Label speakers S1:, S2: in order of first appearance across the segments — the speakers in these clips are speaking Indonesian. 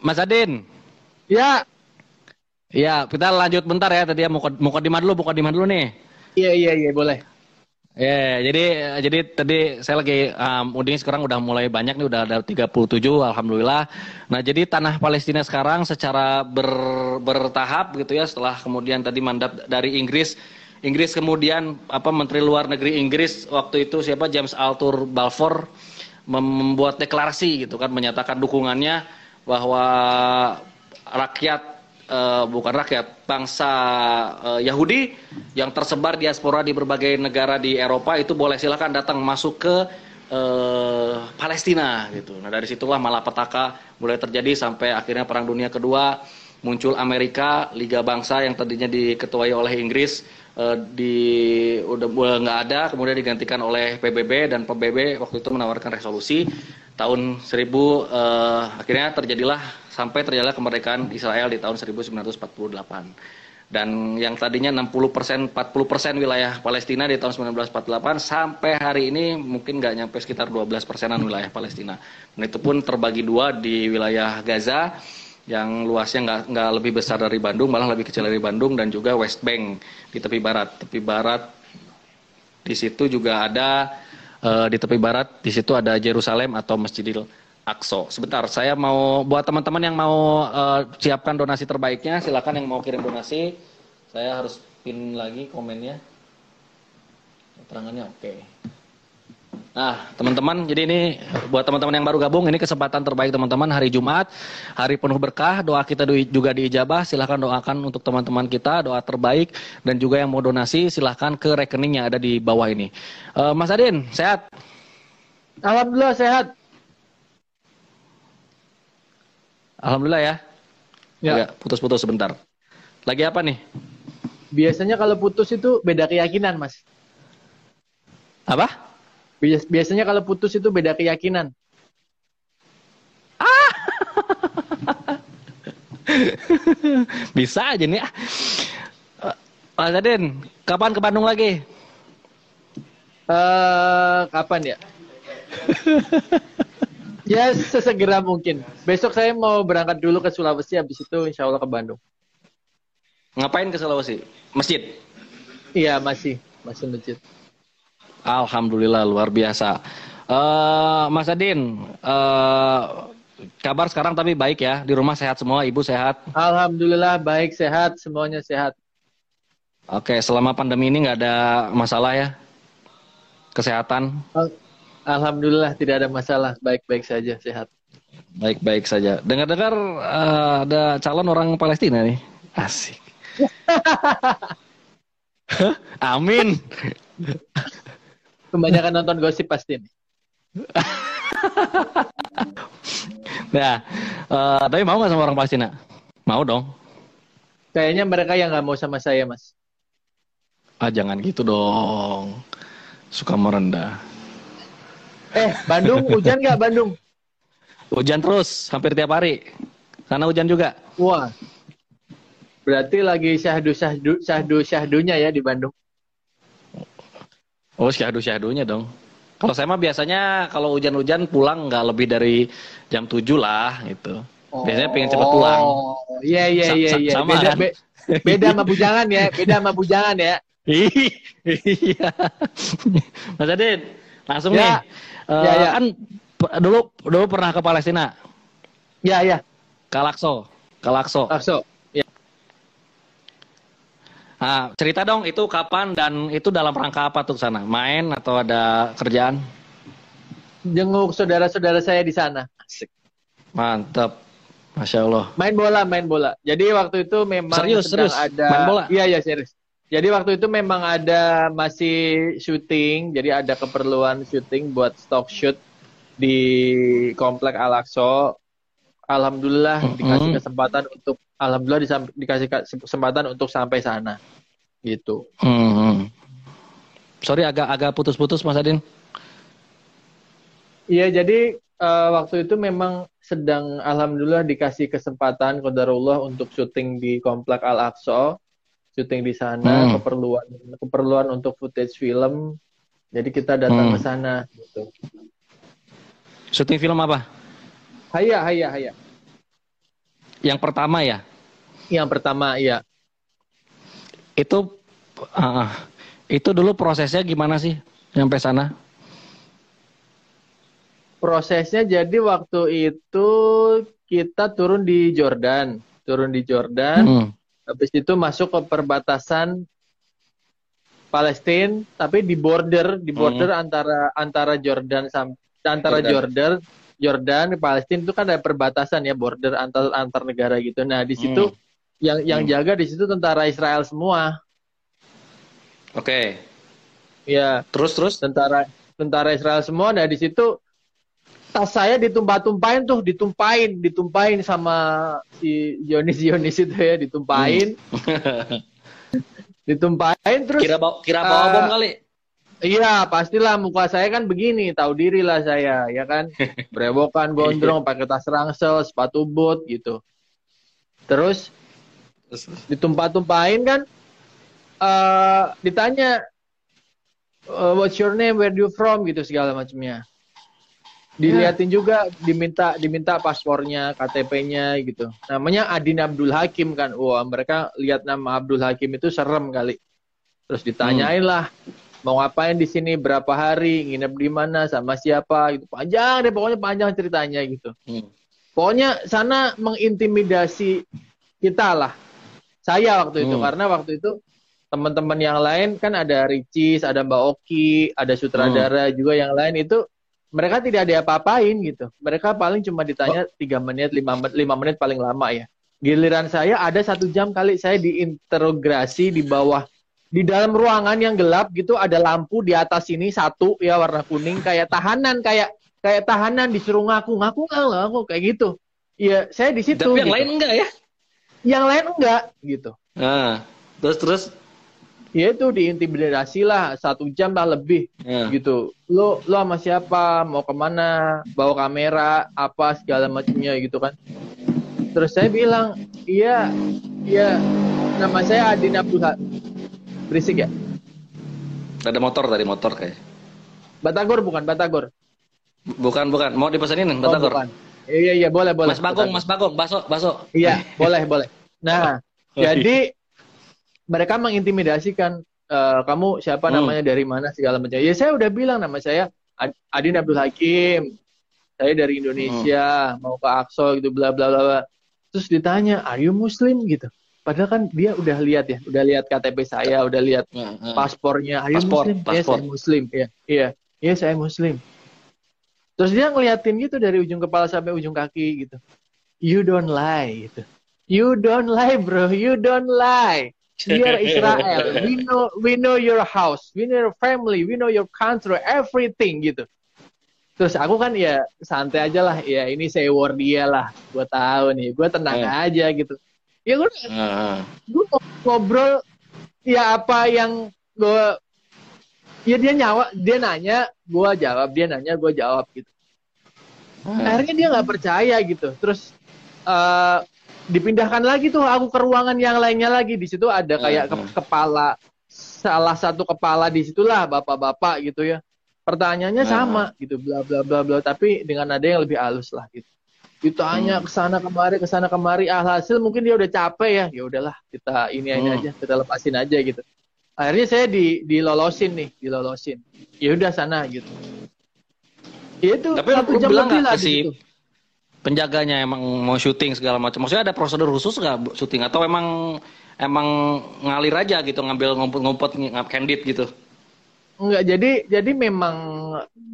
S1: Mas Adin.
S2: Ya.
S1: Ya, kita lanjut bentar ya tadi ya mau mau dima dulu, mau dima dulu nih.
S2: Iya iya iya boleh.
S1: Ya, yeah, jadi jadi tadi saya lagi um, uding sekarang udah mulai banyak nih udah ada 37 alhamdulillah. Nah, jadi tanah Palestina sekarang secara ber, bertahap gitu ya setelah kemudian tadi mandat dari Inggris Inggris kemudian apa Menteri Luar Negeri Inggris waktu itu siapa James Arthur Balfour membuat deklarasi gitu kan menyatakan dukungannya bahwa rakyat uh, bukan rakyat bangsa uh, Yahudi yang tersebar diaspora di berbagai negara di Eropa itu boleh silakan datang masuk ke uh, Palestina gitu. Nah dari situlah malapetaka mulai terjadi sampai akhirnya Perang Dunia Kedua muncul Amerika Liga Bangsa yang tadinya diketuai oleh Inggris uh, di udah nggak ada kemudian digantikan oleh PBB dan PBB waktu itu menawarkan resolusi tahun 1000 uh, akhirnya terjadilah sampai terjadilah kemerdekaan Israel di tahun 1948 dan yang tadinya 60 persen, 40 persen wilayah Palestina di tahun 1948 sampai hari ini mungkin nggak nyampe sekitar 12 persenan wilayah Palestina. Dan itu pun terbagi dua di wilayah Gaza yang luasnya nggak nggak lebih besar dari Bandung, malah lebih kecil dari Bandung dan juga West Bank di tepi barat. Tepi barat di situ juga ada uh, di tepi barat di situ ada Jerusalem atau Masjidil Aqsa. Sebentar, saya mau buat teman-teman yang mau uh, siapkan donasi terbaiknya, silakan yang mau kirim donasi. Saya harus pin lagi komennya. Keterangannya oke. Okay. Nah, teman-teman, jadi ini buat teman-teman yang baru gabung, ini kesempatan terbaik teman-teman hari Jumat, hari penuh berkah, doa kita juga diijabah, silahkan doakan untuk teman-teman kita, doa terbaik, dan juga yang mau donasi, silahkan ke rekening yang ada di bawah ini. Uh, Mas Adin, sehat?
S2: Alhamdulillah sehat.
S1: Alhamdulillah ya. Ya. Putus-putus sebentar. Lagi apa nih?
S2: Biasanya kalau putus itu beda keyakinan, Mas.
S1: Apa?
S2: Biasanya kalau putus itu beda keyakinan.
S1: Ah. Bisa aja nih. Mas Adin, kapan ke Bandung lagi?
S2: Uh, kapan ya? ya sesegera mungkin. Besok saya mau berangkat dulu ke Sulawesi, habis itu insya Allah ke Bandung.
S1: Ngapain ke Sulawesi? Masjid?
S2: Iya masih, masih masjid.
S1: Alhamdulillah luar biasa. Uh, Mas Adin, uh, kabar sekarang tapi baik ya di rumah sehat semua, ibu sehat.
S2: Alhamdulillah baik sehat, semuanya sehat.
S1: Oke, selama pandemi ini nggak ada masalah ya kesehatan?
S2: Alhamdulillah tidak ada masalah, baik-baik saja sehat.
S1: Baik-baik saja. Dengar-dengar uh, ada calon orang Palestina nih, asik. Amin.
S2: Kebanyakan nonton gosip pasti nih.
S1: nah, uh, tapi mau nggak sama orang Palestina? Mau dong.
S2: Kayaknya mereka yang nggak mau sama saya, Mas.
S1: Ah, jangan gitu dong. Suka merendah.
S2: Eh, Bandung hujan nggak Bandung?
S1: Hujan terus, hampir tiap hari. Karena hujan juga.
S2: Wah. Berarti lagi syahdu syahdu syahdu syahdunya ya di Bandung.
S1: Oh, syahdu-syahdunya dong. Kalau saya mah biasanya kalau hujan-hujan pulang nggak lebih dari jam 7 lah gitu. Oh. Biasanya pengen cepat pulang.
S2: Iya iya iya iya. Sama beda, kan? be, beda sama bujangan ya, beda sama bujangan ya.
S1: iya. Mas Adit, langsung ya. nih. Uh, ya, ya. Kan dulu dulu pernah ke Palestina.
S2: Iya iya.
S1: Kalakso. Kalakso.
S2: Kalakso.
S1: Nah, cerita dong itu kapan dan itu dalam rangka apa tuh sana? Main atau ada kerjaan?
S2: Jenguk saudara-saudara saya di sana.
S1: Asik. Mantap. Masya Allah.
S2: Main bola, main bola. Jadi waktu itu memang
S1: serius, serius.
S2: ada
S1: main bola.
S2: Iya, iya serius. Jadi waktu itu memang ada masih syuting, jadi ada keperluan syuting buat stock shoot di komplek Al-Aqsa. Alhamdulillah mm -hmm. dikasih kesempatan untuk alhamdulillah dikasih kesempatan untuk sampai sana gitu
S1: hmm. sorry agak agak putus-putus mas Adin
S2: iya jadi uh, waktu itu memang sedang alhamdulillah dikasih kesempatan kodarullah untuk syuting di komplek Al Aqsa syuting di sana hmm. keperluan keperluan untuk footage film jadi kita datang hmm. ke sana gitu
S1: syuting film apa
S2: Haya Haya Haya
S1: Yang pertama ya?
S2: Yang pertama, iya.
S1: Itu uh, itu dulu prosesnya gimana sih sampai sana?
S2: Prosesnya jadi waktu itu kita turun di Jordan, turun di Jordan. Hmm. Habis itu masuk ke perbatasan Palestina, tapi di border, di border hmm. antara antara Jordan sam, antara Jordan, Jordan, Palestina itu kan ada perbatasan ya, border antar antar negara gitu. Nah, di situ hmm. yang yang hmm. jaga di situ tentara Israel semua.
S1: Oke. Okay.
S2: Ya.
S1: Terus terus
S2: tentara tentara Israel semua. Nah, di situ tas saya ditumpah-tumpahin tuh, ditumpahin, ditumpahin sama si Yonis Yonis itu ya, ditumpahin. Hmm. ditumpahin terus
S1: kira bawa kira bawa uh, bom kali.
S2: Iya, pastilah muka saya kan begini, tahu diri lah saya, ya kan. Brewokan, gondrong, pakai tas rangsel, sepatu boot gitu. Terus ditumpah-tumpahin kan? Uh, ditanya uh, what's your name, where do you from? gitu segala macamnya. Diliatin juga diminta diminta paspornya KTP-nya gitu. Namanya Adin Abdul Hakim kan? Wah mereka lihat nama Abdul Hakim itu serem kali. Terus ditanyain hmm. lah mau ngapain di sini berapa hari nginep di mana sama siapa gitu panjang deh pokoknya panjang ceritanya gitu hmm. pokoknya sana mengintimidasi kita lah saya waktu itu hmm. karena waktu itu teman-teman yang lain kan ada Ricis ada Mbak Oki ada sutradara hmm. juga yang lain itu mereka tidak ada apa-apain gitu. Mereka paling cuma ditanya oh. tiga menit, lima menit, lima menit paling lama ya. Giliran saya ada satu jam kali saya diinterogasi di bawah di dalam ruangan yang gelap gitu ada lampu di atas ini satu ya warna kuning kayak tahanan kayak kayak tahanan disuruh ngaku ngaku nggak ngaku kayak gitu. Iya saya di situ.
S1: Tapi
S2: yang
S1: gitu. lain enggak ya?
S2: Yang lain enggak gitu.
S1: Nah, terus terus
S2: ya itu diintimidasi lah satu jam lah lebih yeah. gitu lo lo sama siapa mau ke mana bawa kamera apa segala macamnya gitu kan terus saya bilang iya iya nama saya Adin Abdul berisik ya
S1: ada motor tadi motor kayak
S2: Batagor bukan Batagor
S1: bukan bukan mau dipesanin oh, Batagor oh,
S2: iya iya boleh boleh
S1: Mas Bagong Mas Bagong baso baso
S2: iya boleh boleh nah jadi mereka mengintimidasikan uh, kamu siapa hmm. namanya dari mana segala macam. Ya saya udah bilang nama saya Adin Abdul Hakim. Saya dari Indonesia, hmm. mau ke Aqsa gitu bla bla bla. Terus ditanya, "Are you muslim?" gitu. Padahal kan dia udah lihat ya, udah lihat KTP saya, udah lihat hmm, hmm. paspornya. Are you paspor, muslim? Paspor. Ya, saya muslim. Iya, iya. Iya, saya muslim. Terus dia ngeliatin gitu dari ujung kepala sampai ujung kaki gitu. You don't lie gitu. You don't lie, bro. You don't lie. Dear Israel, we know we know your house, we know your family, we know your country, everything gitu. Terus aku kan ya santai aja lah, ya ini saya war dia lah, gue tahu nih, gue tenang uh. aja gitu. Ya gue, uh. gue ngobrol ya apa yang gue, ya dia nyawa, dia nanya, gue jawab, dia nanya, gue jawab gitu. Uh. Akhirnya dia nggak percaya gitu. Terus uh, dipindahkan lagi tuh aku ke ruangan yang lainnya lagi di situ ada kayak ke kepala salah satu kepala di situlah bapak-bapak gitu ya pertanyaannya sama gitu bla bla bla bla tapi dengan nada yang lebih halus lah gitu ditanya hmm. ke sana kemari ke sana kemari alhasil mungkin dia udah capek ya ya udahlah kita ini hmm. aja kita lepasin aja gitu akhirnya saya di dilolosin nih dilolosin ya udah sana gitu
S1: ya itu tapi satu jam lebih lah si penjaganya emang mau syuting segala macam. Maksudnya ada prosedur khusus nggak syuting atau emang emang ngalir aja gitu ngambil ngumpet-ngumpet candid gitu?
S2: Enggak, jadi jadi memang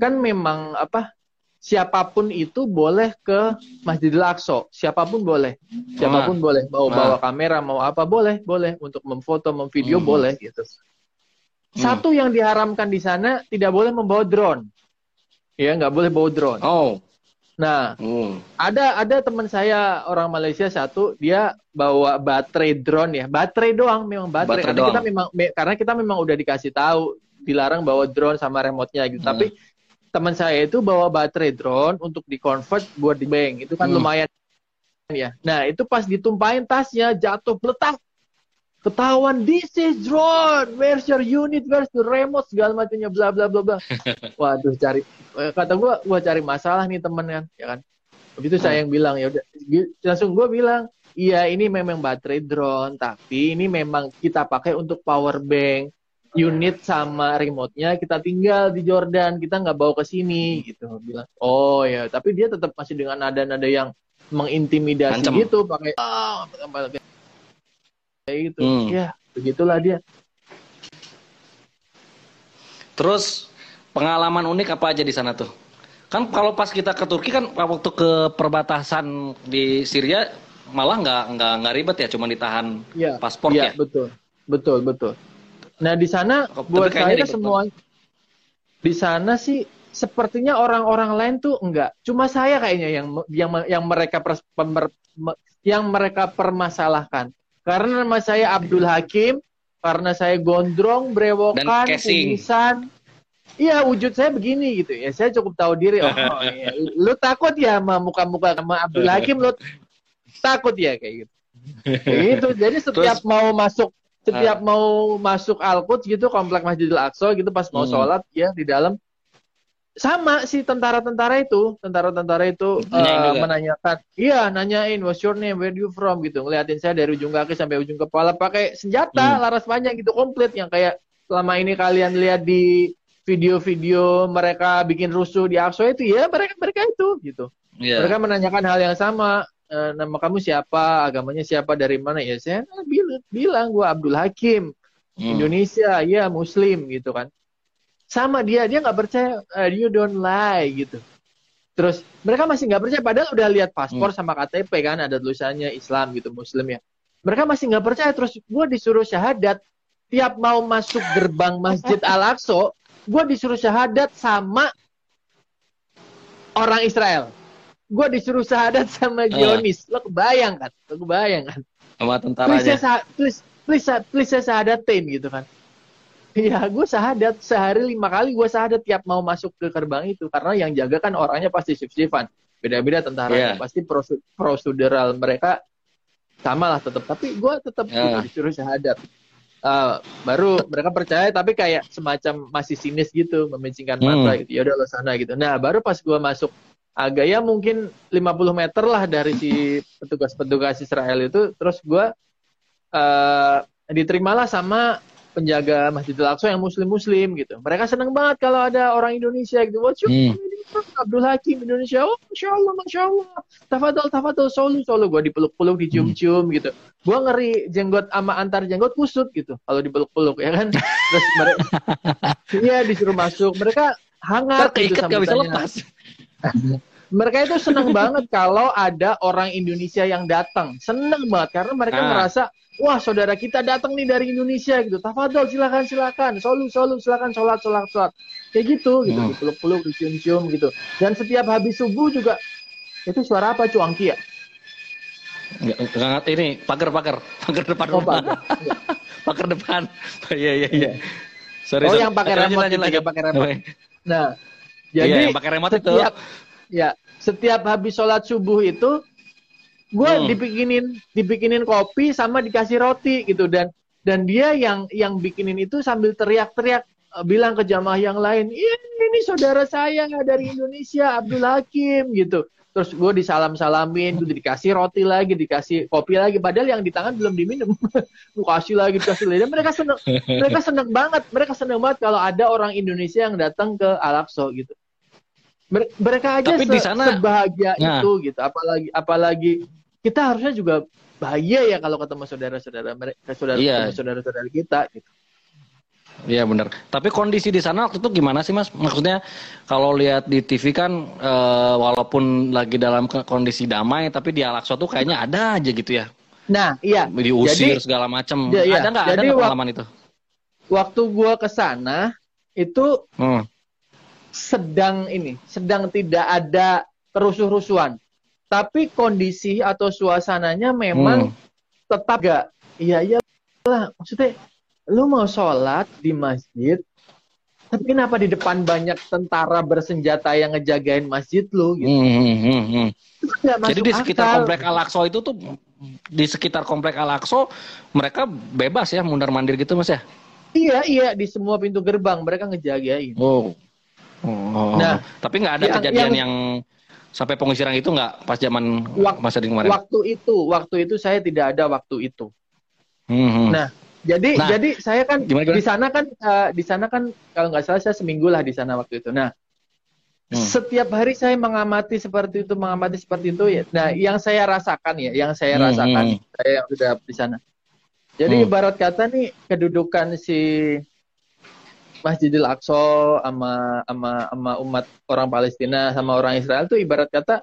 S2: kan memang apa siapa pun itu boleh ke Masjidil Aqsa, siapa pun boleh. Siapa pun nah. boleh mau nah. bawa kamera, mau apa boleh, boleh untuk memfoto, memvideo hmm. boleh gitu. Hmm. Satu yang diharamkan di sana tidak boleh membawa drone. Ya, nggak boleh bawa drone.
S1: Oh.
S2: Nah, hmm. ada ada teman saya orang Malaysia satu, dia bawa baterai drone ya, baterai doang, memang baterai. baterai karena doang. kita memang me, karena kita memang udah dikasih tahu dilarang bawa drone sama remote-nya gitu. Hmm. Tapi teman saya itu bawa baterai drone untuk di-convert buat di bank. Itu kan hmm. lumayan ya. Nah, itu pas ditumpahin tasnya jatuh letak ketahuan this is drone. Where's your unit? Where's the remote? segala macamnya bla bla bla bla. Waduh cari eh, kata gua gua cari masalah nih temen kan ya kan. Begitu saya yang bilang ya udah langsung gue bilang iya ini memang baterai drone tapi ini memang kita pakai untuk power bank unit sama remote-nya kita tinggal di Jordan kita nggak bawa ke sini gitu. Bilang oh ya. Tapi dia tetap masih dengan nada-nada yang mengintimidasi Ancam. gitu pakai oh, kayak gitu. Hmm. ya begitulah dia.
S1: Terus pengalaman unik apa aja di sana tuh? Kan kalau pas kita ke Turki kan waktu ke perbatasan di Syria malah nggak nggak nggak ribet ya cuma ditahan ya, paspor ya,
S2: ya? betul. Betul betul Nah di sana buat saya semua di sana sih sepertinya orang-orang lain tuh enggak. Cuma saya kayaknya yang yang yang mereka pers, pemer, yang mereka permasalahkan. Karena nama saya Abdul Hakim, karena saya gondrong, brewokan, kumisan. Iya wujud saya begini gitu ya. Saya cukup tahu diri. Oh, iya. Lu takut ya sama muka-muka sama Abdul Hakim lu takut ya kayak gitu. Gitu. Jadi setiap Terus, mau masuk setiap uh. mau masuk Al-Quds gitu komplek Masjidil Aqsa gitu pas mau hmm. sholat ya di dalam sama si tentara-tentara itu tentara-tentara itu uh, menanyakan iya nanyain what's your name where you from gitu ngeliatin saya dari ujung kaki sampai ujung kepala pakai senjata hmm. laras panjang gitu komplit yang kayak selama ini kalian lihat di video-video mereka bikin rusuh di Aqsa itu ya mereka mereka itu gitu yeah. mereka menanyakan hal yang sama e, nama kamu siapa, agamanya siapa, dari mana ya? Saya bilang, bilang gue Abdul Hakim, hmm. Indonesia, ya Muslim gitu kan. Sama dia, dia nggak percaya, uh, you don't lie gitu. Terus mereka masih nggak percaya, padahal udah lihat paspor hmm. sama KTP kan, ada tulisannya Islam gitu, Muslim ya. Mereka masih nggak percaya, terus gue disuruh syahadat, tiap mau masuk gerbang Masjid Al-Aqsa, gue disuruh syahadat sama orang Israel gue disuruh syahadat sama Dionis. Uh. Lo kebayang kan? Lo kebayang kan?
S1: Sama tentaranya. Please,
S2: saya, please, please, please saya sahadatin gitu kan. Iya, gue sahadat sehari lima kali gue sahadat tiap mau masuk ke gerbang itu karena yang jaga kan orangnya pasti shift-shiftan. Beda-beda tentara yeah. pasti prosedural mereka sama lah tetap. Tapi gue tetap yeah. disuruh syahadat. Uh, baru mereka percaya tapi kayak semacam masih sinis gitu memicingkan mata hmm. gitu ya udah lo sana gitu nah baru pas gue masuk agak ya mungkin 50 meter lah dari si petugas-petugas Israel itu terus gue uh, diterimalah sama penjaga Masjidil Aqsa yang muslim-muslim gitu. Mereka seneng banget kalau ada orang Indonesia gitu. What's your hmm. Abdul Hakim Indonesia. Oh, Masya Allah, Masya Allah. Tafadol, tafadol, solu, solu. Gue dipeluk-peluk, dicium-cium gitu. Gue ngeri jenggot sama antar jenggot kusut gitu. Kalau dipeluk-peluk ya kan. Terus mereka, iya disuruh masuk. Mereka hangat
S1: gitu. Gak bisa lepas
S2: mereka itu seneng banget kalau ada orang Indonesia yang datang. Seneng banget karena mereka ah. merasa, wah saudara kita datang nih dari Indonesia gitu. Tafadol silakan silakan, solu solu silakan sholat sholat sholat. Kayak gitu gitu, hmm. peluk-peluk, dicium-cium gitu. Dan setiap habis subuh juga itu suara apa cuangki ya?
S1: Enggak, ini pagar pagar pagar depan oh, rumah. Pagar, pagar depan. Iya iya iya.
S2: Sorry, oh sorry. yang pakai remote ya pakai remote. Nah, jadi iya,
S1: yang pakai remote itu.
S2: Setiap, ya setiap habis sholat subuh itu gue hmm. dibikinin dibikinin kopi sama dikasih roti gitu. Dan dan dia yang yang bikinin itu sambil teriak-teriak uh, bilang ke jamaah yang lain ini saudara saya dari Indonesia Abdul Hakim gitu. Terus gue disalam-salamin gue dikasih roti lagi dikasih kopi lagi. Padahal yang di tangan belum diminum. Gue kasih lagi dikasih lagi. Dan mereka seneng mereka seneng banget mereka seneng banget kalau ada orang Indonesia yang datang ke Al-Aqsa gitu mereka aja Tapi se di sana, sebahagia nah. itu gitu apalagi apalagi kita harusnya juga bahagia ya kalau ketemu saudara-saudara mereka saudara iya. saudara-saudara kita gitu
S1: Iya benar. Tapi kondisi di sana waktu itu gimana sih mas? Maksudnya kalau lihat di TV kan e, walaupun lagi dalam kondisi damai, tapi di Al-Aqsa tuh kayaknya ada aja gitu ya.
S2: Nah iya.
S1: Diusir jadi, segala macam. Ya, iya. Ada nggak? Ada pengalaman itu?
S2: Waktu gua ke sana itu hmm sedang ini, sedang tidak ada kerusuh-rusuhan. Tapi kondisi atau suasananya memang hmm. tetap gak. Iya iya lah, maksudnya lu mau sholat di masjid, tapi kenapa di depan banyak tentara bersenjata yang ngejagain masjid lu gitu? Hmm, hmm, hmm. hmm.
S1: Jadi di sekitar akal. komplek Al-Aqsa itu tuh di sekitar komplek Al-Aqsa mereka bebas ya mundar mandir gitu mas ya?
S2: Iya iya di semua pintu gerbang mereka ngejagain.
S1: Oh. Oh, nah, tapi nggak ada yang, kejadian yang, yang sampai pengusiran itu nggak pas zaman
S2: Wak-
S1: masa di kemarin?
S2: Waktu itu, waktu itu saya tidak ada waktu itu.
S1: Hmm, hmm.
S2: Nah, jadi
S1: Nah,
S2: jadi saya kan
S1: gimana, gimana?
S2: di sana kan eh, di sana kan kalau nggak salah saya seminggu lah di sana waktu itu. Nah,
S1: Hmm.
S2: setiap hari saya mengamati seperti itu, mengamati seperti itu ya. Nah, yang saya rasakan ya, yang saya
S1: Hmm,
S2: rasakan
S1: hmm.
S2: saya yang sudah di sana. Jadi
S1: Hmm.
S2: ibarat kata nih kedudukan si Masjidil Aqsa sama sama sama umat orang Palestina sama orang Israel tuh ibarat kata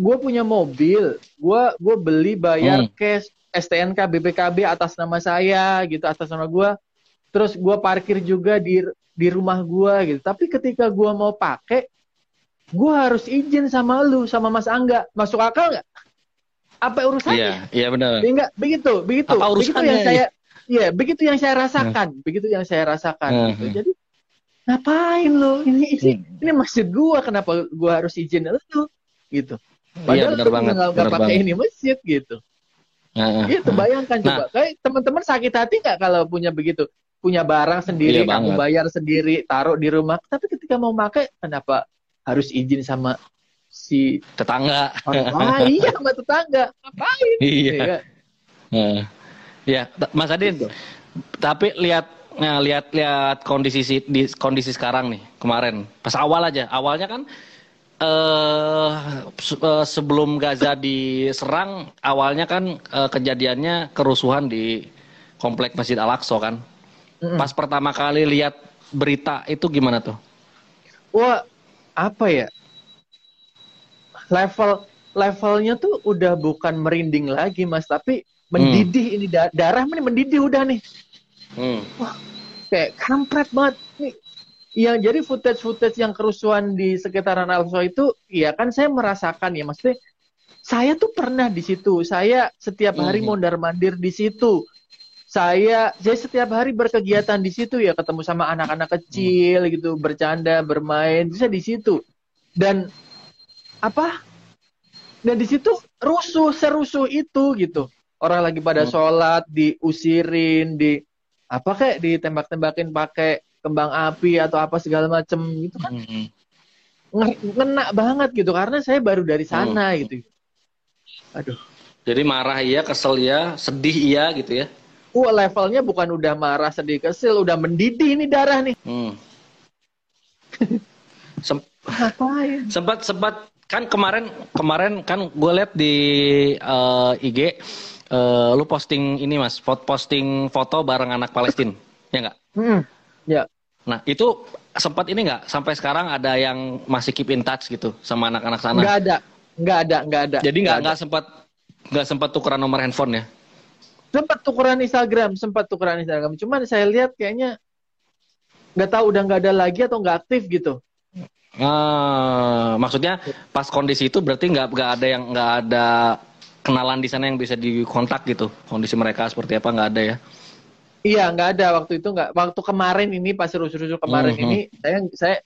S2: gue punya mobil, gue gue beli bayar
S1: Hmm.
S2: cash STNK BPKB atas nama saya gitu atas nama gue, terus gue parkir juga di di rumah gue gitu. Tapi ketika gue mau pakai, gue harus izin sama lu sama Mas Angga, masuk akal nggak? Apa urusannya?
S1: Iya, iya benar.
S2: Enggak, begitu, begitu.
S1: Apa
S2: begitu
S1: urusannya?
S2: yang saya Iya, begitu yang saya rasakan, begitu yang saya rasakan
S1: Hmm.
S2: gitu. Jadi ngapain lo? Ini ini,
S1: Hmm.
S2: ini masjid gua, kenapa gua harus izin lu gitu.
S1: Iya
S2: Padahal
S1: benar
S2: lu
S1: banget.
S2: nggak pakai ini masjid gitu.
S1: Heeh.
S2: Gitu, bayangkan
S1: Nah.
S2: coba. Kayak teman-teman sakit hati nggak kalau punya begitu? Punya barang sendiri,
S1: Iya
S2: kamu
S1: banget.
S2: bayar sendiri, taruh di rumah. Tapi ketika mau pakai, kenapa harus izin sama si
S1: Tetangga.
S2: orang lain, iya sama tetangga? Ngapain?
S1: Iya.
S2: Ya kan?
S1: Ya, Mas Adin.
S2: Gitu.
S1: Tapi lihat nah, lihat lihat kondisi si- di kondisi sekarang nih kemarin pas awal aja awalnya kan eh eh, sebelum Gaza diserang awalnya kan eh, kejadiannya kerusuhan di komplek Masjid Al Aqsa kan
S2: Mm-mm.
S1: pas pertama kali lihat berita itu gimana tuh
S2: Wah, apa ya? Level levelnya tuh udah bukan merinding lagi, Mas, tapi mendidih ini da- darah ini mendidih udah nih.
S1: hmm.
S2: Kayak kampret banget nih. Yang jadi footage-footage yang kerusuhan di sekitaran al itu, ya kan saya merasakan ya, maksudnya saya tuh pernah di situ. Saya setiap hari
S1: Mhm.
S2: mondar-mandir di situ. Saya saya setiap hari berkegiatan di situ ya, ketemu sama anak-anak kecil gitu, bercanda, bermain, bisa di situ. Dan apa? Dan di situ rusuh, serusuh itu gitu. Orang lagi pada
S1: Hmm.
S2: sholat, diusirin, di apa kayak ditembak-tembakin pakai kembang api atau apa segala macem gitu kan
S1: Hmm.
S2: nge- ngena banget gitu karena saya baru dari sana gitu. Aduh,
S1: jadi marah iya kesel iya sedih iya gitu ya
S2: wah levelnya bukan udah marah sedih kesel, udah mendidih ini darah nih.
S1: hmm. Sem- sempat sempat kan kemarin kemarin kan gue liat di eh, IG eh, lu posting ini mas posting foto bareng anak Palestina ya nggak
S2: Hmm, ya.
S1: nah itu sempat ini nggak sampai sekarang ada yang masih keep in touch gitu sama anak-anak sana
S2: Nggak ada, nggak ada, nggak ada.
S1: jadi nggak nggak sempat nggak sempat tukeran nomor handphone ya
S2: sempat tukeran Instagram, sempat tukeran Instagram. Cuman saya lihat kayaknya nggak tahu udah nggak ada lagi atau nggak aktif gitu.
S1: Ah, maksudnya pas kondisi itu berarti nggak nggak ada yang nggak ada kenalan di sana yang bisa dikontak gitu kondisi mereka seperti apa nggak ada ya
S2: Iya, nggak ada waktu itu nggak. Waktu kemarin ini pas rusuh-rusuh kemarin
S1: Mhm.
S2: ini saya saya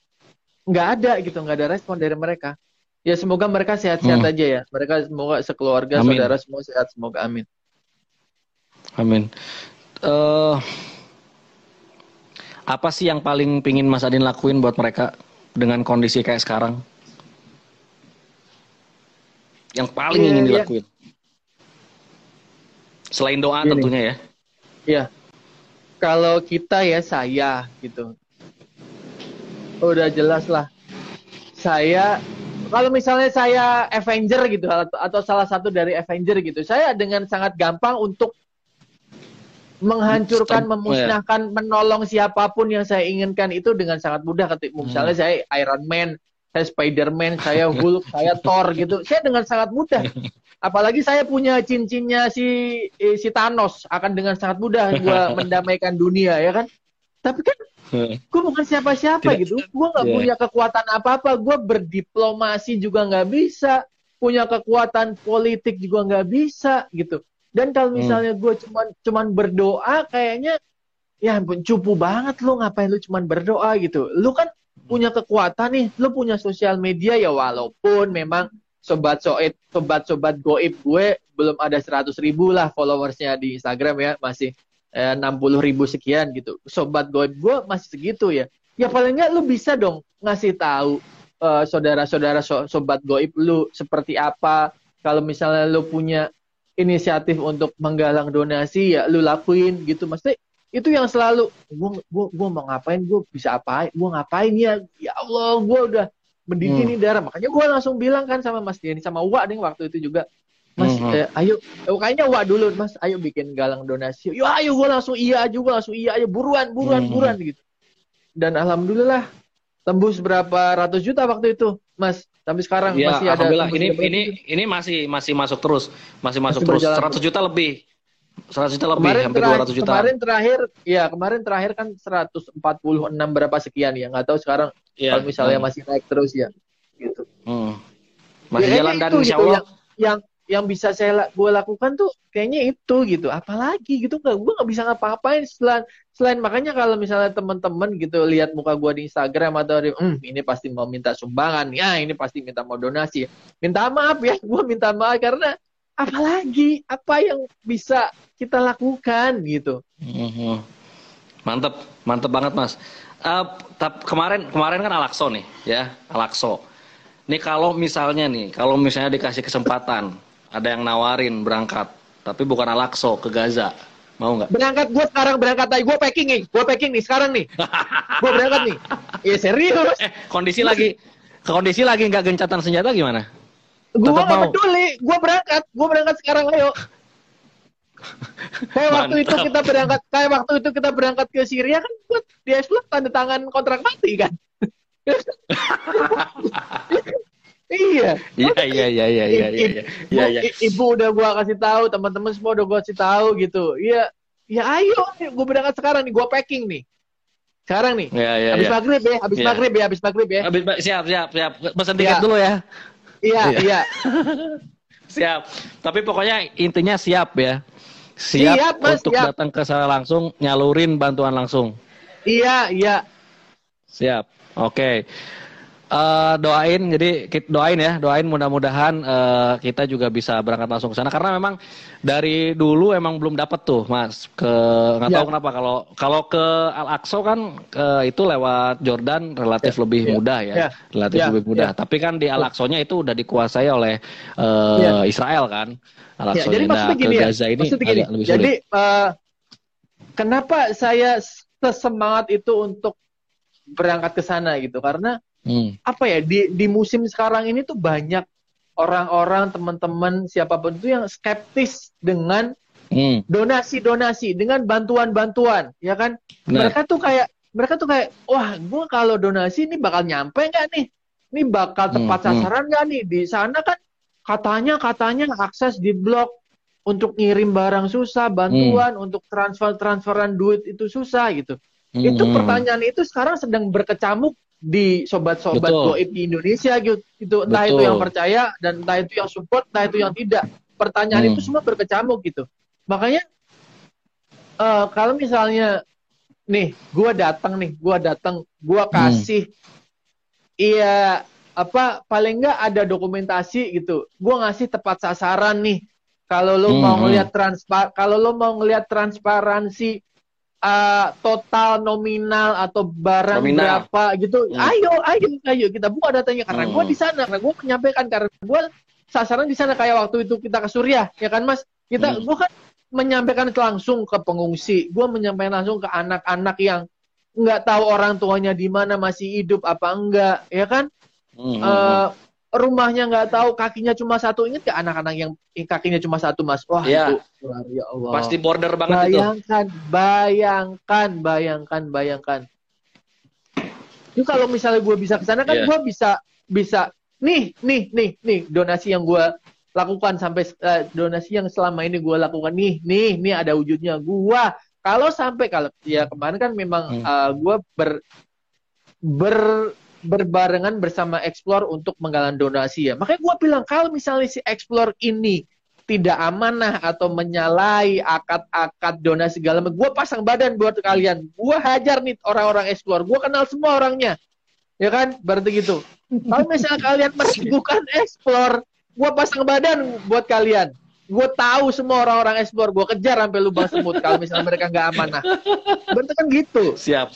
S2: nggak ada gitu, nggak ada respon dari mereka. Ya semoga mereka sehat-sehat
S1: Hmm.
S2: aja ya. Mereka semoga sekeluarga,
S1: Amin.
S2: saudara semua sehat, semoga amin.
S1: Amin. Eh, apa sih yang paling pingin Mas Adin lakuin buat mereka dengan kondisi kayak sekarang? Yang paling
S2: Iya,
S1: ingin
S2: iya.
S1: dilakuin. Selain doa
S2: Gini.
S1: tentunya ya.
S2: Ya, kalau kita ya saya gitu, udah jelas lah. Saya kalau misalnya saya Avenger gitu atau, salah satu dari Avenger gitu, saya dengan sangat gampang untuk menghancurkan, memusnahkan, menolong siapa pun yang saya inginkan itu dengan sangat mudah. Ketika
S1: Hmm.
S2: misalnya saya Iron Man, saya Spider-Man, saya Hulk, saya Thor gitu, saya dengan sangat mudah. Apalagi saya punya cincinnya si eh, si Thanos akan dengan sangat mudah gua mendamaikan dunia ya kan. Tapi kan gue bukan siapa-siapa gitu. Gue nggak
S1: Iya.
S2: punya kekuatan apa-apa. Gue berdiplomasi juga nggak bisa. Punya kekuatan politik juga nggak bisa gitu. Dan kalau
S1: Hmm.
S2: misalnya gue cuman cuman berdoa, kayaknya ya ampun, cupu banget lu ngapain lu cuman berdoa gitu. Lu kan punya kekuatan nih, lu punya sosial media ya walaupun memang sobat soet sobat sobat goib gue belum ada 100 ribu lah followersnya di Instagram ya masih eh, 60 ribu sekian gitu sobat goib gue masih segitu ya ya paling nggak lu bisa dong ngasih tahu uh, saudara-saudara so, sobat goib lu seperti apa. Kalau misalnya lu punya inisiatif untuk menggalang donasi ya lu lakuin gitu. Maksudnya itu yang selalu gua gua gua mau ngapain, gua bisa apa, gua ngapain ya. Ya Allah, gua udah mendidih hmm. nih darah. Makanya gua langsung bilang kan sama Mas Diani sama Wak nih waktu itu juga. Mas, mm -hmm. eh, ayo, eh, kayaknya Wak dulu, Mas, ayo bikin galang donasi. Yo, ayo, gue langsung iya aja, gue langsung iya aja, buruan, buruan, mm -hmm. buruan gitu. Dan alhamdulillah tembus berapa ratus juta waktu itu, Mas. Tapi sekarang ya, masih ada.
S1: Ini ini ini masih masih masuk terus, masih masuk masih terus. 100 juta lebih. 100 juta lebih, kemarin hampir terakhir, 200 juta.
S2: Kemarin terakhir, ya kemarin terakhir kan 146 berapa sekian ya, nggak tahu sekarang ya. kalau misalnya hmm. masih naik terus ya, gitu.
S1: Hmm. Masih ya, jalan dan itu, insya gitu,
S2: Allah. Yang, yang yang bisa saya gue lakukan tuh kayaknya itu gitu apalagi gitu nggak gue nggak bisa ngapa-ngapain selain selain makanya kalau misalnya teman-teman gitu lihat muka gue di Instagram atau di hmm, ini pasti mau minta sumbangan ya ini pasti minta mau donasi minta maaf ya gue minta maaf karena apalagi apa yang bisa kita lakukan gitu
S1: mm-hmm. mantep mantep banget mas uh, kemarin kemarin kan Alakso nih ya Alakso Nih kalau misalnya nih, kalau misalnya dikasih kesempatan, ada yang nawarin berangkat, tapi bukan Alakso ke Gaza. Mau nggak?
S2: Berangkat gue sekarang berangkat aja. Gue packing nih. Gue packing nih sekarang nih. gue berangkat nih. Iya serius.
S1: Eh, kondisi lagi kondisi lagi nggak gencatan senjata gimana?
S2: Gue nggak peduli. Gue berangkat. Gue berangkat sekarang ayo. kayak waktu itu kita berangkat, kayak waktu itu kita berangkat ke Syria kan, dia tanda tangan kontrak mati kan. Iya.
S1: Iya iya iya iya iya iya.
S2: Iya iya. Ibu udah gua kasih tahu, teman-teman semua udah gua kasih tahu gitu. Iya. Ya ayo, gua berangkat sekarang nih, gua packing nih. Sekarang nih.
S1: Iya iya.
S2: Habis ya. maghrib ya, habis ya. maghrib ya, habis maghrib ya.
S1: Habis siap siap siap. Pesan tiket ya. dulu ya.
S2: Iya iya. iya.
S1: siap. Tapi pokoknya intinya siap ya. Siap, siap mas, untuk siap. datang ke sana langsung nyalurin bantuan langsung.
S2: Iya iya.
S1: Siap. Oke. Okay uh, doain jadi doain ya doain mudah-mudahan uh, kita juga bisa berangkat langsung ke sana karena memang dari dulu emang belum dapat tuh mas ke nggak ya. tahu kenapa kalau kalau ke Al Aqsa kan uh, itu lewat Jordan relatif ya. lebih ya. mudah ya, ya. relatif ya. lebih mudah ya. tapi kan di Al Aqsa-nya itu udah dikuasai oleh uh, ya. Israel kan
S2: Al Aqsa ya, jadi maksudnya gini ya, Gaza ini gini. agak lebih sulit. jadi uh, kenapa saya sesemangat itu untuk berangkat ke sana gitu karena hmm. apa ya di di musim sekarang ini tuh banyak orang-orang teman-teman siapa pun itu yang skeptis dengan hmm. donasi-donasi dengan bantuan-bantuan ya kan nah. mereka tuh kayak mereka tuh kayak wah gue kalau donasi ini bakal nyampe nggak nih ini bakal hmm, tepat hmm. sasaran nggak nih di sana kan katanya katanya akses di blok untuk ngirim barang susah bantuan hmm. untuk transfer transferan duit itu susah gitu hmm. itu pertanyaan itu sekarang sedang berkecamuk di sobat-sobat goib di Indonesia gitu entah Betul. itu yang percaya dan entah itu yang support entah itu yang tidak pertanyaan hmm. itu semua berkecamuk gitu makanya uh, kalau misalnya nih gue datang nih gue datang gue hmm. kasih iya hmm. apa paling nggak ada dokumentasi gitu gue ngasih tepat sasaran nih kalau lo hmm. mau ngelihat transpa kalau lo mau ngelihat transparansi uh, total nominal atau barang nominal. berapa gitu. Hmm. Ayo, ayo, ayo kita buka datanya karena hmm. gue di sana, karena gue menyampaikan karena gue sasaran di sana kayak waktu itu kita ke Suriah, ya kan Mas? Kita, hmm. gue kan menyampaikan langsung ke pengungsi, gue menyampaikan langsung ke anak-anak yang nggak tahu orang tuanya di mana masih hidup apa enggak, ya kan? Hmm. Uh, rumahnya nggak tahu kakinya cuma satu inget gak anak-anak yang kakinya cuma satu mas
S1: wah ya. itu ya Allah pasti border banget
S2: bayangkan itu. bayangkan bayangkan bayangkan itu kalau misalnya gue bisa ke sana kan yeah. gue bisa bisa nih nih nih nih donasi yang gue lakukan sampai uh, donasi yang selama ini gue lakukan nih nih nih ada wujudnya gue kalau sampai kalau ya kemarin kan memang hmm. uh, eh, gue ber ber berbarengan bersama Explore untuk menggalang donasi ya. Makanya gue bilang kalau misalnya si Explore ini tidak amanah atau menyalahi akad-akad donasi segala macam, gue pasang badan buat kalian. Gue hajar nih orang-orang Explore. Gue kenal semua orangnya. Ya kan? Berarti gitu. Kalau misalnya kalian bukan Explore, gue pasang badan buat kalian. Gue tahu semua orang-orang Explore. Gue kejar sampai lubang semut kalau misalnya mereka nggak amanah. Berarti kan gitu.
S1: Siap.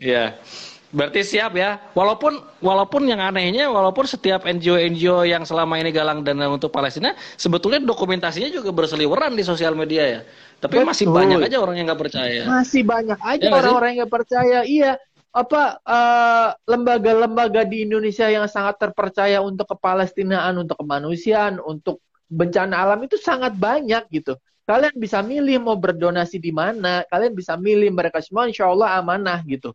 S1: Iya. Yeah. Berarti siap ya. Walaupun walaupun yang anehnya walaupun setiap NGO-NGO yang selama ini galang dana untuk Palestina sebetulnya dokumentasinya juga berseliweran di sosial media ya. Tapi Betul. masih banyak aja orang yang nggak percaya.
S2: Masih banyak aja ya orang-orang yang nggak percaya. Iya. Apa uh, lembaga-lembaga di Indonesia yang sangat terpercaya untuk kepalestinaan, untuk kemanusiaan, untuk bencana alam itu sangat banyak gitu. Kalian bisa milih mau berdonasi di mana, kalian bisa milih mereka semua insya Allah amanah gitu.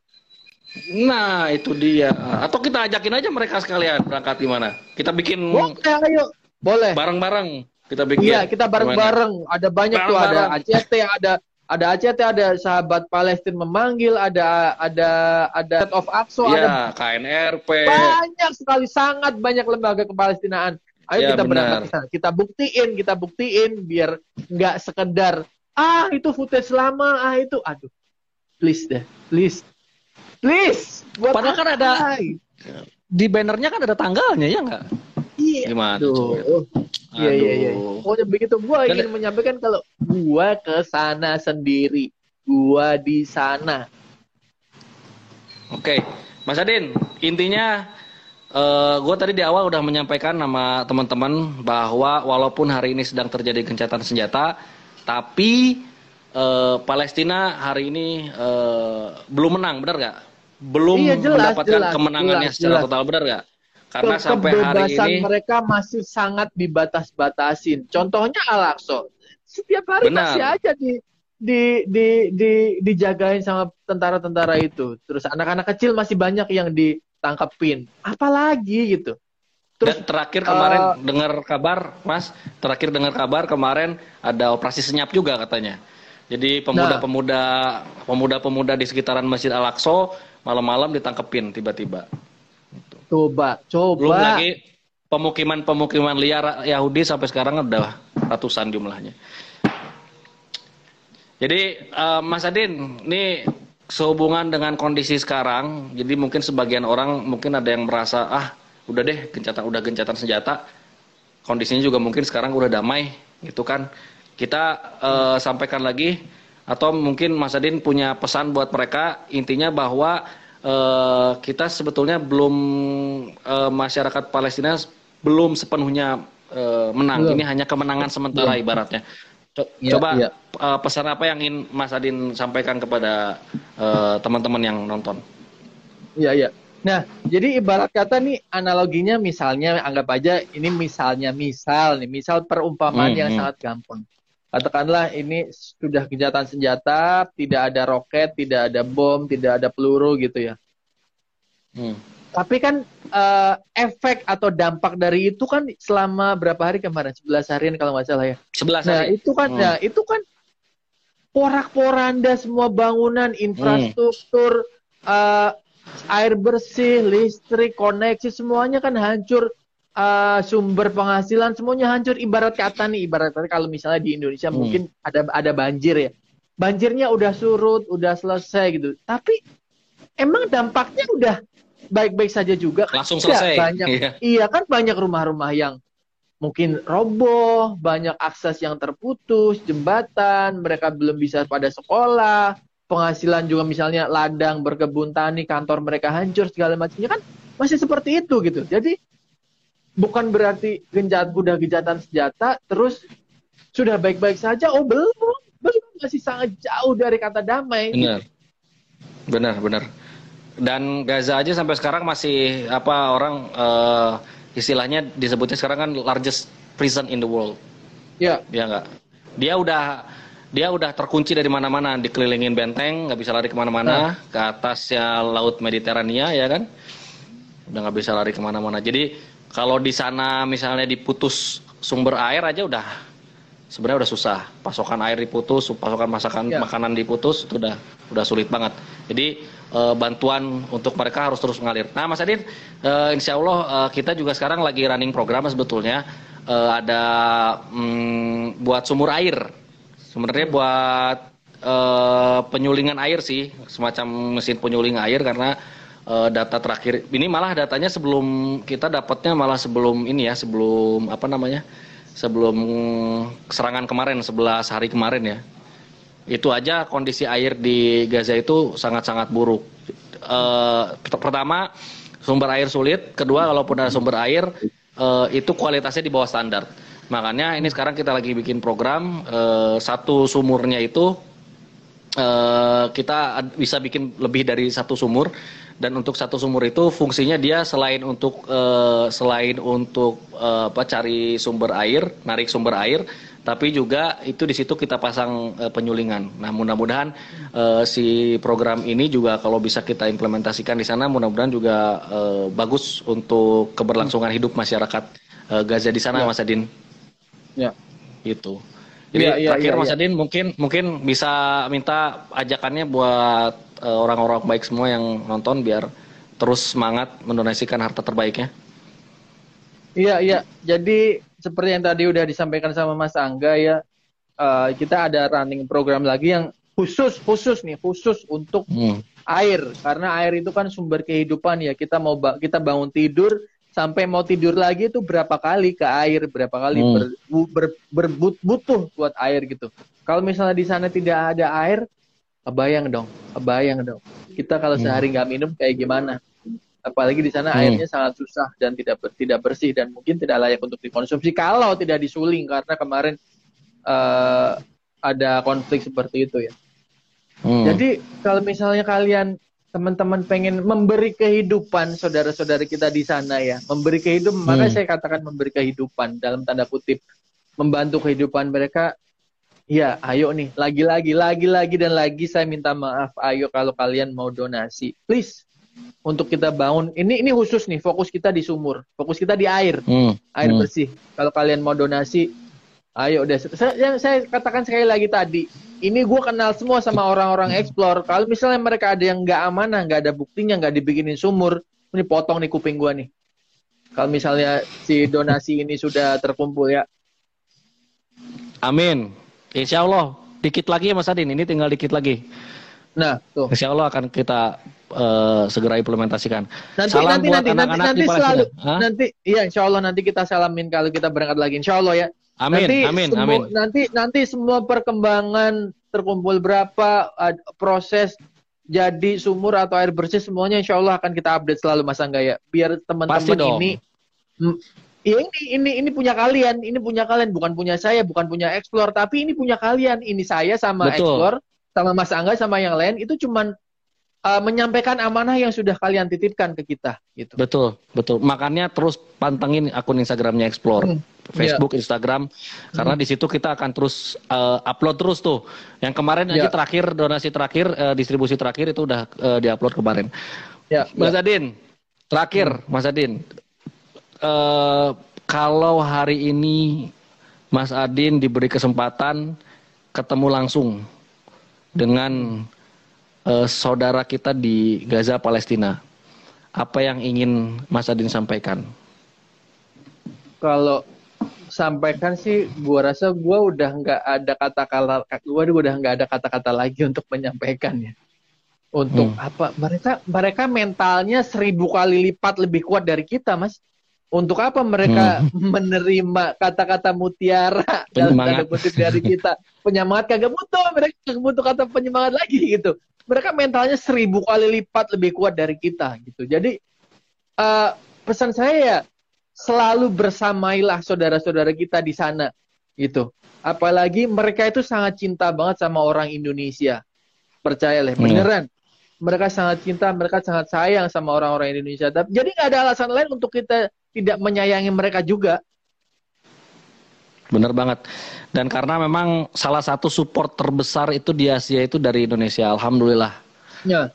S1: Nah, itu dia. Atau kita ajakin aja mereka sekalian berangkat di mana? Kita bikin
S2: Boleh, ayo. Boleh.
S1: Bareng-bareng kita bikin.
S2: Iya, kita bareng-bareng. Ada banyak bareng -bareng. tuh, ada ACT, ada ada ACT, ada sahabat Palestina memanggil, ada ada ada Set of Aqsa,
S1: ya,
S2: ada
S1: KNRP.
S2: Banyak sekali, sangat banyak lembaga kepalestinaan. Ayo ya, kita berangkat ke sana. Kita buktiin, kita buktiin biar nggak sekedar ah itu footage lama, ah itu aduh. Please deh, please Please.
S1: Buat Padahal kan ada di bannernya kan ada tanggalnya ya nggak?
S2: Iya. Gimana? Aduh. Iya iya iya. Pokoknya begitu gua ingin menyampaikan kalau gua ke sana sendiri. Gua di sana.
S1: Oke, Mas Adin, intinya uh, gue tadi di awal udah menyampaikan nama teman-teman bahwa walaupun hari ini sedang terjadi gencatan senjata, tapi uh, Palestina hari ini uh, belum menang, benar nggak? belum iya, jelas, mendapatkan jelas, kemenangannya jelas, secara jelas. total benar nggak?
S2: Karena Ke sampai hari ini mereka masih sangat dibatas-batasin. Contohnya Al-Aqsa. Setiap hari benar. masih aja di di di di dijagain sama tentara-tentara itu. Terus anak-anak kecil masih banyak yang ditangkepin. Apalagi gitu.
S1: Terus Dan terakhir kemarin uh, dengar kabar, Mas, terakhir dengar kabar kemarin ada operasi senyap juga katanya. Jadi pemuda-pemuda pemuda-pemuda di sekitaran Masjid Al-Aqsa malam-malam ditangkepin tiba-tiba.
S2: Coba, coba.
S1: Belum lagi pemukiman-pemukiman liar Yahudi sampai sekarang udah ratusan jumlahnya. Jadi uh, Mas Adin, ini sehubungan dengan kondisi sekarang, jadi mungkin sebagian orang mungkin ada yang merasa ah udah deh gencatan udah gencatan senjata, kondisinya juga mungkin sekarang udah damai, gitu kan? Kita uh, sampaikan lagi atau mungkin Mas Adin punya pesan buat mereka intinya bahwa uh, kita sebetulnya belum uh, masyarakat Palestina belum sepenuhnya uh, menang belum. ini hanya kemenangan sementara belum. ibaratnya Co ya, coba ya. Uh, pesan apa yang ingin Mas Adin sampaikan kepada teman-teman uh, yang nonton
S2: Iya iya Nah, jadi ibarat kata nih analoginya misalnya anggap aja ini misalnya misal nih, misal perumpamaan hmm, yang hmm. sangat gampang katakanlah ini sudah kejahatan senjata, tidak ada roket, tidak ada bom, tidak ada peluru gitu ya. Hmm. Tapi kan uh, efek atau dampak dari itu kan selama berapa hari kemarin? 11 harian kalau nggak salah ya.
S1: 11 nah, hari.
S2: Nah, itu kan hmm. nah, itu kan porak-poranda semua bangunan, infrastruktur, hmm. uh, air bersih, listrik, koneksi semuanya kan hancur uh, sumber penghasilan semuanya hancur. Ibarat kata nih ibarat kata kalau misalnya di Indonesia hmm. mungkin ada ada banjir ya. Banjirnya udah surut udah selesai gitu. Tapi emang dampaknya udah baik-baik saja juga
S1: langsung selesai.
S2: banyak. Iya. iya kan banyak rumah-rumah yang mungkin roboh banyak akses yang terputus jembatan mereka belum bisa pada sekolah penghasilan juga misalnya ladang berkebun tani kantor mereka hancur segala macamnya kan masih seperti itu gitu. Jadi bukan berarti genjat udah gejatan senjata terus sudah baik-baik saja. Oh belum. Belum. Masih sangat jauh dari kata damai.
S1: Benar. Benar benar. Dan Gaza aja sampai sekarang masih apa orang uh, istilahnya disebutnya sekarang kan largest prison in the world.
S2: Ya.
S1: Ya enggak dia udah dia udah terkunci dari mana-mana. Dikelilingin benteng nggak bisa lari ke mana-mana. Nah. ke atasnya laut Mediterania ya kan? Udah nggak bisa lari ke mana-mana. Jadi kalau di sana misalnya diputus sumber air aja udah sebenarnya udah susah. Pasokan air diputus, pasokan masakan ya. makanan diputus itu udah udah sulit banget. Jadi e, bantuan untuk mereka harus terus mengalir. Nah, Mas Adin, e, insya Allah e, kita juga sekarang lagi running program sebetulnya e, ada mm, buat sumur air. Sebenarnya buat e, penyulingan air sih, semacam mesin penyuling air karena uh, data terakhir. Ini malah datanya sebelum kita dapatnya malah sebelum ini ya sebelum apa namanya sebelum serangan kemarin 11 hari kemarin ya. Itu aja kondisi air di Gaza itu sangat-sangat buruk. Uh, pertama sumber air sulit, kedua kalaupun ada sumber air uh, itu kualitasnya di bawah standar. Makanya ini sekarang kita lagi bikin program satu sumurnya itu kita bisa bikin lebih dari satu sumur dan untuk satu sumur itu fungsinya dia selain untuk uh, selain untuk uh, apa cari sumber air, narik sumber air, tapi juga itu di situ kita pasang uh, penyulingan. Nah, mudah-mudahan uh, si program ini juga kalau bisa kita implementasikan di sana mudah-mudahan juga uh, bagus untuk keberlangsungan hidup masyarakat uh, Gaza di sana, ya. Mas Adin.
S2: Ya.
S1: Itu. Jadi ya, ya, terakhir ya, Mas ya. Adin mungkin mungkin bisa minta ajakannya buat orang-orang baik semua yang nonton biar terus semangat mendonasikan harta terbaiknya.
S2: Iya iya. Jadi seperti yang tadi udah disampaikan sama Mas Angga ya, uh, kita ada running program lagi yang khusus khusus nih khusus untuk hmm. air karena air itu kan sumber kehidupan ya. Kita mau ba kita bangun tidur sampai mau tidur lagi itu berapa kali ke air, berapa kali hmm. ber, ber, ber, butuh buat air gitu. Kalau misalnya di sana tidak ada air, Kebayang dong, kebayang dong. Kita kalau hmm. sehari nggak minum kayak gimana? Apalagi di sana hmm. airnya sangat susah dan tidak tidak bersih dan mungkin tidak layak untuk dikonsumsi kalau tidak disuling karena kemarin uh, ada konflik seperti itu ya. Hmm. Jadi kalau misalnya kalian teman-teman pengen memberi kehidupan saudara-saudara kita di sana ya, memberi kehidupan, hmm. maka saya katakan memberi kehidupan dalam tanda kutip, membantu kehidupan mereka Iya, ayo nih, lagi-lagi, lagi-lagi dan lagi saya minta maaf. Ayo kalau kalian mau donasi, please untuk kita bangun. Ini ini khusus nih, fokus kita di sumur, fokus kita di air, hmm. air hmm. bersih. Kalau kalian mau donasi, ayo deh. Saya, saya katakan sekali lagi tadi, ini gue kenal semua sama orang-orang explore. Kalau misalnya mereka ada yang nggak amanah, nggak ada buktinya, nggak dibikinin sumur, ini potong nih kuping gue nih. Kalau misalnya si donasi ini sudah terkumpul ya.
S1: Amin. Insya Allah dikit lagi ya Mas Adin, ini tinggal dikit lagi.
S2: Nah, tuh.
S1: Insya Allah akan kita uh, segera implementasikan.
S2: Nanti Salam nanti buat nanti anak -anak nanti, nanti selalu Hah? nanti iya Insya Allah nanti kita salamin kalau kita berangkat lagi Insya Allah ya.
S1: Amin,
S2: nanti
S1: amin,
S2: semua,
S1: amin.
S2: Nanti nanti semua perkembangan terkumpul berapa uh, proses jadi sumur atau air bersih semuanya Insya Allah akan kita update selalu Mas Angga ya. Biar teman-teman ini ya ini ini ini punya kalian, ini punya kalian, bukan punya saya, bukan punya explore, tapi ini punya kalian. Ini saya sama Betul. explore, sama Mas Angga, sama yang lain itu cuman uh, menyampaikan amanah yang sudah kalian titipkan ke kita. Gitu.
S1: Betul, betul. Makanya terus pantengin akun Instagramnya explore. Hmm. Facebook, yeah. Instagram, karena hmm. di situ kita akan terus uh, upload terus tuh. Yang kemarin yeah. aja terakhir donasi terakhir, uh, distribusi terakhir itu udah uh, diupload kemarin. Ya, Mas yeah. Adin, terakhir, hmm. Mas Adin, uh, kalau hari ini Mas Adin diberi kesempatan ketemu langsung dengan uh, saudara kita di Gaza Palestina, apa yang ingin Mas Adin sampaikan?
S2: Kalau sampaikan sih, gua rasa gua udah nggak ada kata-kata, gua udah nggak ada kata-kata lagi untuk menyampaikannya. Untuk hmm. apa? Mereka mereka mentalnya seribu kali lipat lebih kuat dari kita, mas. Untuk apa mereka hmm. menerima kata-kata mutiara dalam tanda kutip dari kita? Penyemangat kagak butuh, mereka kagak butuh kata penyemangat lagi gitu. Mereka mentalnya seribu kali lipat lebih kuat dari kita gitu. Jadi uh, pesan saya ya selalu bersamailah saudara-saudara kita di sana gitu. Apalagi mereka itu sangat cinta banget sama orang Indonesia. Percaya lah, hmm. beneran. Mereka sangat cinta, mereka sangat sayang sama orang-orang Indonesia. Jadi nggak ada alasan lain untuk kita tidak menyayangi mereka juga.
S1: Benar banget. Dan karena memang salah satu support terbesar itu di Asia itu dari Indonesia. Alhamdulillah.
S2: Ya.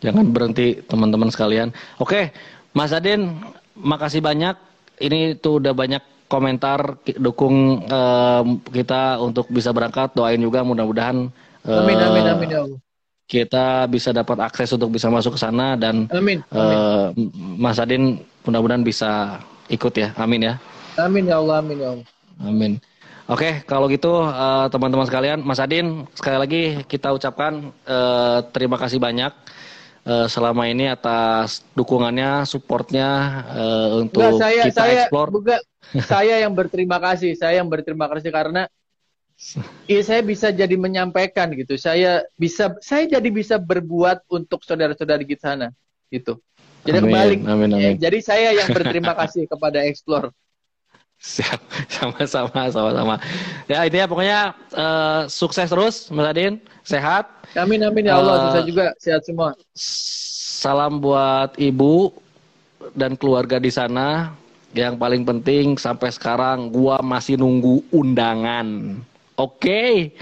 S1: Jangan berhenti teman-teman sekalian. Oke, Mas Adin, makasih banyak. Ini tuh udah banyak komentar dukung uh, kita untuk bisa berangkat. Doain juga mudah-mudahan.
S2: Uh, amin, amin, amin ya
S1: kita bisa dapat akses untuk bisa masuk ke sana dan
S2: amin,
S1: amin. Uh, Mas Adin mudah-mudahan bisa ikut ya. Amin ya.
S2: Amin ya Allah, amin ya Allah.
S1: Amin. Oke, kalau gitu uh, teman-teman sekalian, Mas Adin sekali lagi kita ucapkan uh, terima kasih banyak uh, selama ini atas dukungannya, supportnya uh, untuk
S2: Enggak, saya,
S1: kita
S2: saya,
S1: explore.
S2: Buka, saya yang berterima kasih, saya yang berterima kasih karena Iya saya bisa jadi menyampaikan gitu. Saya bisa saya jadi bisa berbuat untuk saudara-saudara di sana gitu. Jadi
S1: Amin,
S2: kembali.
S1: amin, amin.
S2: Jadi saya yang berterima kasih kepada Explore.
S1: Siap, sama-sama, sama-sama. Ya intinya pokoknya eh, sukses terus, Mas Adin, sehat.
S2: Amin amin ya Allah. Susah juga sehat semua.
S1: Salam buat ibu dan keluarga di sana. Yang paling penting sampai sekarang gua masih nunggu undangan. Oke.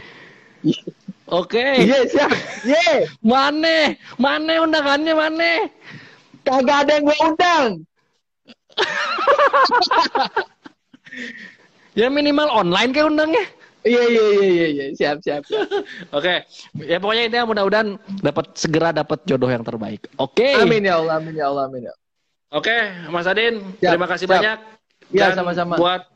S1: Oke.
S2: Iya siap. Iya.
S1: Mana? Mana undangannya mana?
S2: Kagak ada yang gue undang.
S1: Ya minimal online kayak undangnya.
S2: Iya iya iya iya iya siap siap. siap.
S1: Oke. Ya pokoknya intinya mudah-mudahan dapat segera dapat jodoh yang terbaik. Oke.
S2: Amin ya Allah amin ya Allah amin ya.
S1: Oke, Mas Adin,
S2: Siap,
S1: terima kasih
S2: siap.
S1: banyak.
S2: Ya,
S1: Dan
S2: sama-sama.
S1: Buat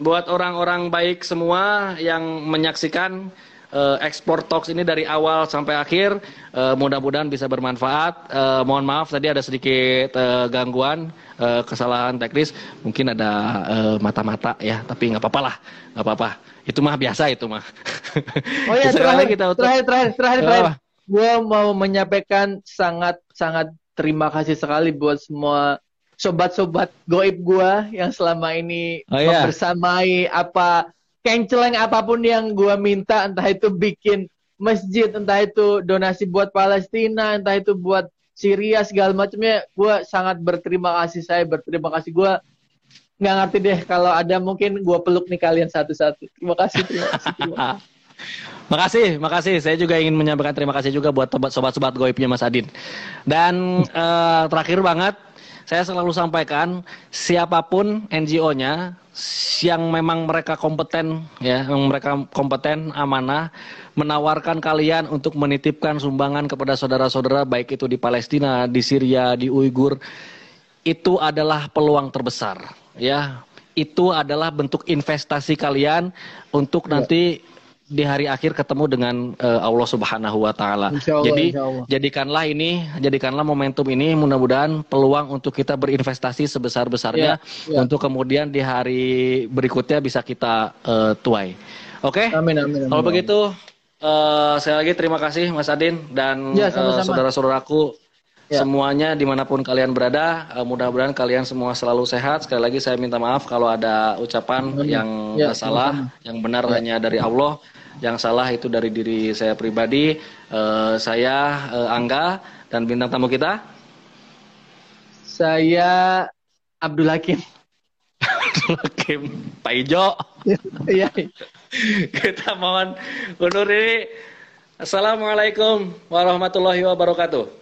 S1: buat orang-orang baik semua yang menyaksikan eh, Export Talks ini dari awal sampai akhir, eh, mudah-mudahan bisa bermanfaat. Eh, mohon maaf tadi ada sedikit eh, gangguan, eh, kesalahan teknis, mungkin ada mata-mata ya, tapi nggak apa-apa lah, nggak apa-apa. Itu mah biasa itu mah.
S2: Oh ya terakhir,
S1: kita untuk-
S2: terakhir terakhir terakhir terakhir. Gue mau menyampaikan sangat sangat terima kasih sekali buat semua sobat-sobat goib gue yang selama ini
S1: Oh, iya.
S2: membersamai apa kenceleng apa pun yang gue minta entah itu bikin masjid entah itu donasi buat Palestina entah itu buat Syria segala macamnya gue sangat berterima kasih saya berterima kasih gue nggak ngerti deh kalau ada mungkin gue peluk nih kalian satu-satu terima kasih terima kasih, terima kasih.
S1: Makasih, makasih. Saya juga ingin menyampaikan terima kasih juga buat sobat-sobat goibnya Mas Adin. Dan eh, terakhir banget, saya selalu sampaikan siapa pun NGO-nya yang memang mereka kompeten, ya, yang mereka kompeten, amanah, menawarkan kalian untuk menitipkan sumbangan kepada saudara-saudara baik itu di Palestina, di Syria, di Uighur, itu adalah peluang terbesar ya. Itu adalah bentuk investasi kalian untuk nanti di hari akhir ketemu dengan eh, Allah Subhanahu wa taala. Jadi
S2: Allah.
S1: jadikanlah ini jadikanlah momentum ini mudah-mudahan peluang untuk kita berinvestasi sebesar-besarnya
S2: Ya, ya.
S1: untuk kemudian di hari berikutnya bisa kita eh, tuai. Oke?
S2: amin amin, amin.
S1: Kalau begitu eh sekali lagi terima kasih Mas Adin dan
S2: Ya, sama-sama.
S1: saudara-saudaraku
S2: Ya.
S1: semuanya di mana pun kalian berada. eh, mudah-mudahan kalian semua selalu sehat. Sekali lagi saya minta maaf kalau ada ucapan
S2: Amin.
S1: yang
S2: Ya,
S1: salah, yang benar
S2: Ya.
S1: hanya dari Allah. Yang salah itu dari diri saya pribadi. Eh, saya eh, Angga dan bintang tamu kita.
S2: Saya Abdul Hakim.
S1: Kim Pak Ijo.
S2: Iya.
S1: kita mohon undur diri. Assalamualaikum warahmatullahi wabarakatuh.